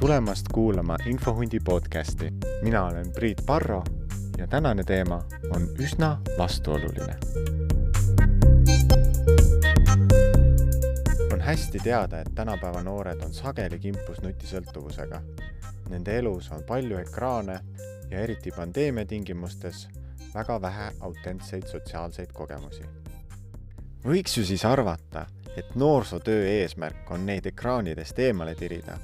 tulemast kuulama Infohundi podcasti. mina olen Priit Parro ja tänane teema on üsna vastuoluline. on hästi teada, et tänapäeva noored on sageli kimpus nutisõltuvusega. Nende elus on palju ekraane ja eriti pandeemia tingimustes väga vähe autentseid sotsiaalseid kogemusi. võiks ju siis arvata, et noorsootöö eesmärk on neid ekraanidest eemale tirida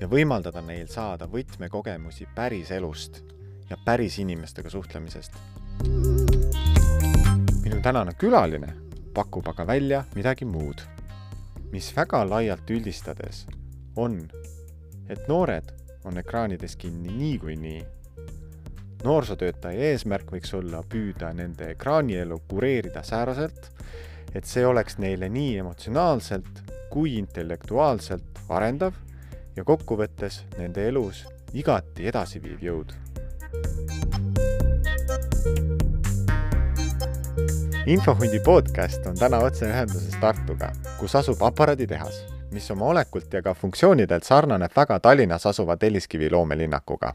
ja võimaldada neil saada võtmekogemusi päriselust ja päris inimestega suhtlemisest. minu tänane külaline pakub aga välja midagi muud, mis väga laialt üldistades on, et noored on ekraanides kinni niikuinii. noorsootöötaja eesmärk võiks olla püüda nende ekraanielu kureerida sääraselt, et see oleks neile nii emotsionaalselt kui intellektuaalselt arendav ja kokkuvõttes nende elus igati edasiviiv jõud. infohundi podcast on täna otseühenduses Tartuga, kus asub aparaaditehas, mis oma olekult ja ka funktsioonidelt sarnaneb väga Tallinnas asuva Telliskivi loomelinnakuga.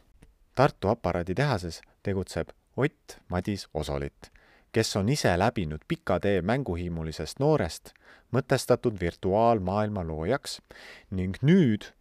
Tartu aparaaditehases tegutseb Ott Madis Osolit, kes on ise läbinud pika tee mänguhimulisest noorest mõtestatud virtuaalmaailma loojaks ning nüüd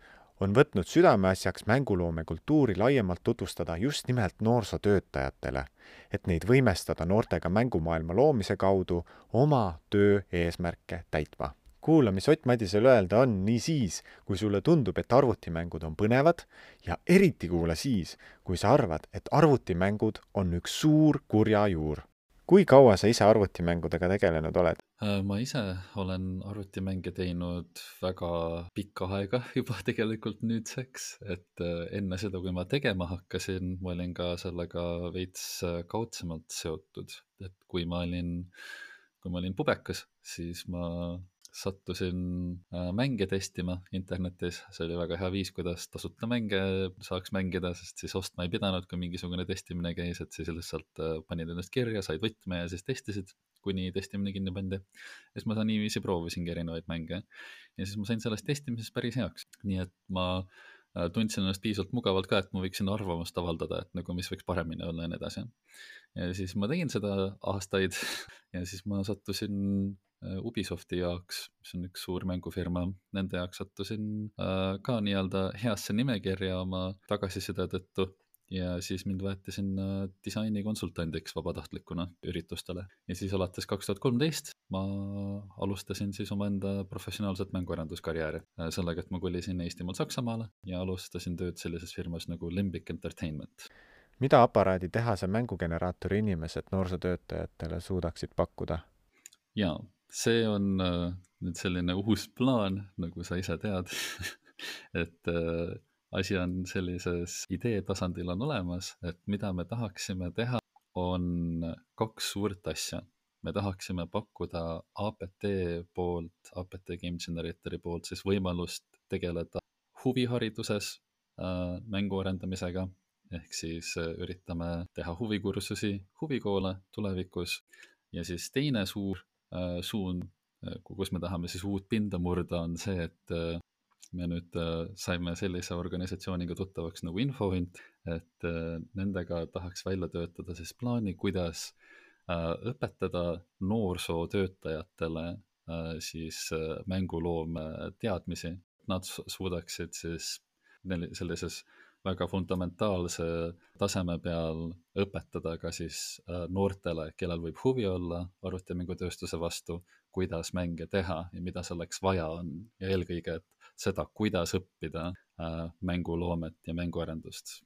on võtnud südameasjaks mänguloome kultuuri laiemalt tutvustada just nimelt noorsootöötajatele, et neid võimestada noortega mängumaailma loomise kaudu oma töö eesmärke täitma. kuula, mis Ott Madisel öelda on nii siis, kui sulle tundub, et arvutimängud on põnevad ja eriti kuula siis, kui sa arvad, et arvutimängud on üks suur kurja juur. Kui kaua sa ise arvutimängudega tegelenud oled? Äh, ma ise olen arvutimänge teinud väga pikka aega juba tegelikult nüüdseks, et äh, enne seda, kui ma tegema hakkasin, ma olin ka sellega veits äh, kaudsemalt seotud, et kui ma olin, kui ma olin pubekas, siis ma sattusin mänge testima internetis, see oli väga hea viis, kuidas tasuta mänge saaks mängida, sest siis ostma ei pidanud, kui mingisugune testimine käis, et siis lihtsalt panid ennast kirja, said võtme ja siis testisid kuni testimine kinni pandi. ja siis ma niiviisi proovisingi erinevaid mänge ja siis ma sain sellest testimisest päris heaks, nii et ma äh, tundsin ennast piisavalt mugavalt ka, et ma võiksin arvamust avaldada, et nagu mis võiks paremini olla ja nii edasi. ja siis ma tegin seda aastaid ja siis ma sattusin äh, Ubisofti jaoks, mis on üks suur mängufirma, nende jaoks sattusin äh, ka nii-öelda heasse nimekirja oma tagasiside tõttu ja siis mind võeti sinna disainikonsultandiks vabatahtlikuna üritustele ja siis alates kaks tuhat kolmteist ma alustasin siis omaenda professionaalset mänguarenduskarjääri äh, sellega, et ma kolisin Eestimaalt Saksamaale ja alustasin tööd sellises firmas nagu Limbic Entertainment. mida aparaaditehase mängugeneraatori inimesed noorsootöötajatele suudaksid pakkuda? jaa, see on äh, nüüd selline uus plaan, nagu sa ise tead. Et äh, asi on sellises idee tasandil on olemas, et mida me tahaksime teha, on kaks suurt asja. me tahaksime pakkuda APT poolt, APT Game Generatori poolt siis võimalust tegeleda huvihariduses äh, mängu arendamisega, ehk siis äh, üritame teha huvikursusi, huvikoole tulevikus. Ja siis teine suur suund, äh, kus me tahame siis uut pinda murda, on see, et äh, me nüüd äh, saime sellise organisatsiooniga tuttavaks nagu Infohunt, et äh, nendega tahaks välja töötada siis plaani, kuidas äh, õpetada noorsootöötajatele siis mänguloome teadmisi. Nad suudaksid siis sellises väga fundamentaalse taseme peal õpetada ka siis noortele, kellel võib huvi olla arvutimängutööstuse vastu, kuidas mänge teha ja mida selleks vaja on ja eelkõige, et seda, kuidas õppida äh, mänguloomet ja mänguarendust.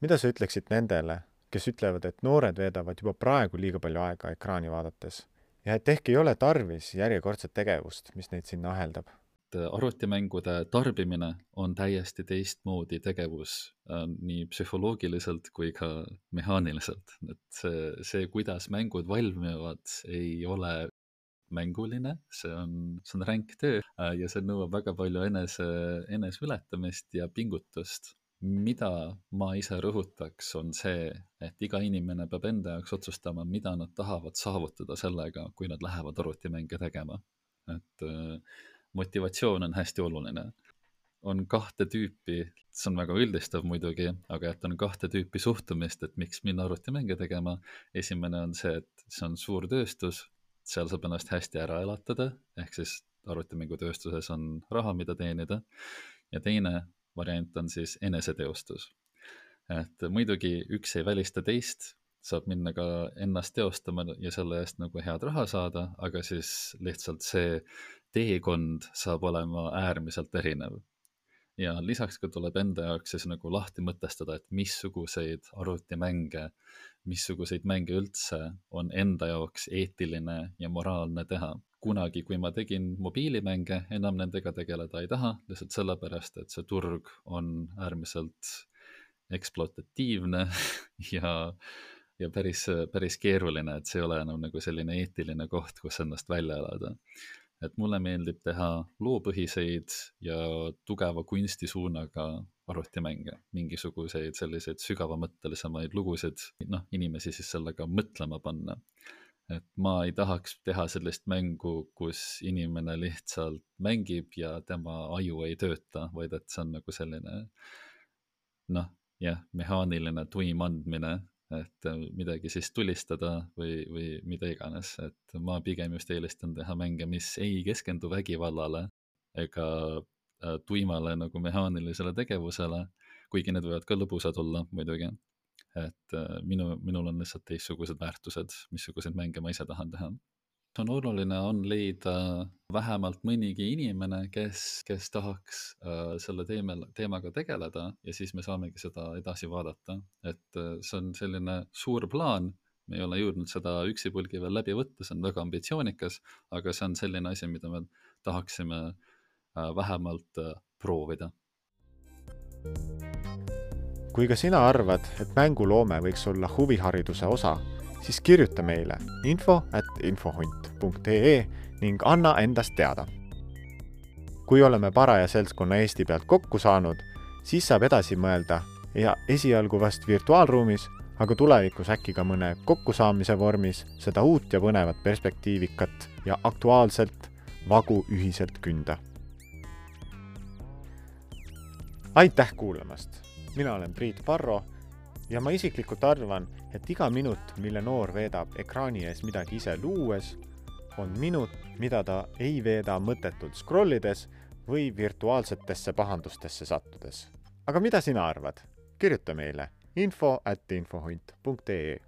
mida sa ütleksid nendele, kes ütlevad, et noored veedavad juba praegu liiga palju aega ekraani vaadates ja et ehk ei ole tarvis järjekordset tegevust, mis neid sinna aheldab? Arvutimängude tarbimine on täiesti teistmoodi tegevus äh, nii psühholoogiliselt kui ka mehaaniliselt, et see, see, kuidas mängud valmivad, ei ole mänguline, see on, see on ränk töö äh, ja see nõuab väga palju enese, eneseületamist ja pingutust. mida ma ise rõhutaks, on see, et iga inimene peab enda jaoks otsustama, mida nad tahavad saavutada sellega, kui nad lähevad arvutimänge tegema. et äh, motivatsioon on hästi oluline on kahte tüüpi, see on väga üldistav muidugi, aga et on kahte tüüpi suhtumist, et miks minna arvutimänge tegema. esimene on see, et see on suur tööstus, seal saab ennast hästi ära elatada, ehk siis arvutimängutööstuses on raha, mida teenida. ja teine variant on siis eneseteostus. et muidugi üks ei välista teist, saab minna ka ennast teostama ja selle eest nagu head raha saada, aga siis lihtsalt see teekond saab olema äärmiselt erinev. ja lisaks ka tuleb enda jaoks siis nagu lahti mõtestada, et missuguseid arvutimänge, missuguseid mänge üldse on enda jaoks eetiline ja moraalne teha. kunagi, kui ma tegin mobiilimänge, enam nendega tegeleda ei taha, lihtsalt sellepärast, et see turg on äärmiselt ekspluatatiivne ja ja päris, päris keeruline, et see ei ole enam nagu selline eetiline koht, kus ennast välja elada. Et mulle meeldib teha loopõhiseid ja tugeva kunstisuunaga arvutimänge, mingisuguseid selliseid sügavamõttelisemaid lugusid, noh, inimesi siis sellega mõtlema panna. et ma ei tahaks teha sellist mängu, kus inimene lihtsalt mängib ja tema aju ei tööta, vaid et see on nagu selline noh, jah, mehaaniline tuim andmine et äh, midagi siis tulistada või, või mida iganes, et ma pigem just eelistan teha mänge, mis ei keskendu vägivallale ega äh, tuimale nagu mehaanilisele tegevusele, kuigi need võivad ka lõbusad olla muidugi. et äh, minu, minul on lihtsalt teistsugused väärtused, missuguseid mänge ma ise tahan teha on oluline, on leida vähemalt mõnigi inimene, kes, kes tahaks äh, selle teemal, teemaga tegeleda ja siis me saamegi seda edasi vaadata. et äh, see on selline suur plaan, me ei ole jõudnud seda üksipulgi veel läbi võtta, see on väga ambitsioonikas, aga see on selline asi, mida me tahaksime äh, vähemalt äh, proovida. kui ka sina arvad, et mänguloome võiks olla huvihariduse osa siis kirjuta meile info at infohunt.ee ning anna endast teada. kui oleme paraja seltskonna Eesti pealt kokku saanud, siis saab edasi mõelda ja esialgu vast virtuaalruumis, aga tulevikus äkki ka mõne kokkusaamise vormis seda uut ja põnevat perspektiivikat ja aktuaalselt vagu ühiselt künda. aitäh kuulamast, mina olen Priit Parro ja ma isiklikult arvan, et iga minut, mille noor veedab ekraani ees midagi ise luues, on minut, mida ta ei veeda mõttetult scrollides või virtuaalsetesse pahandustesse sattudes. aga mida sina arvad? kirjuta meile info at infohunt.ee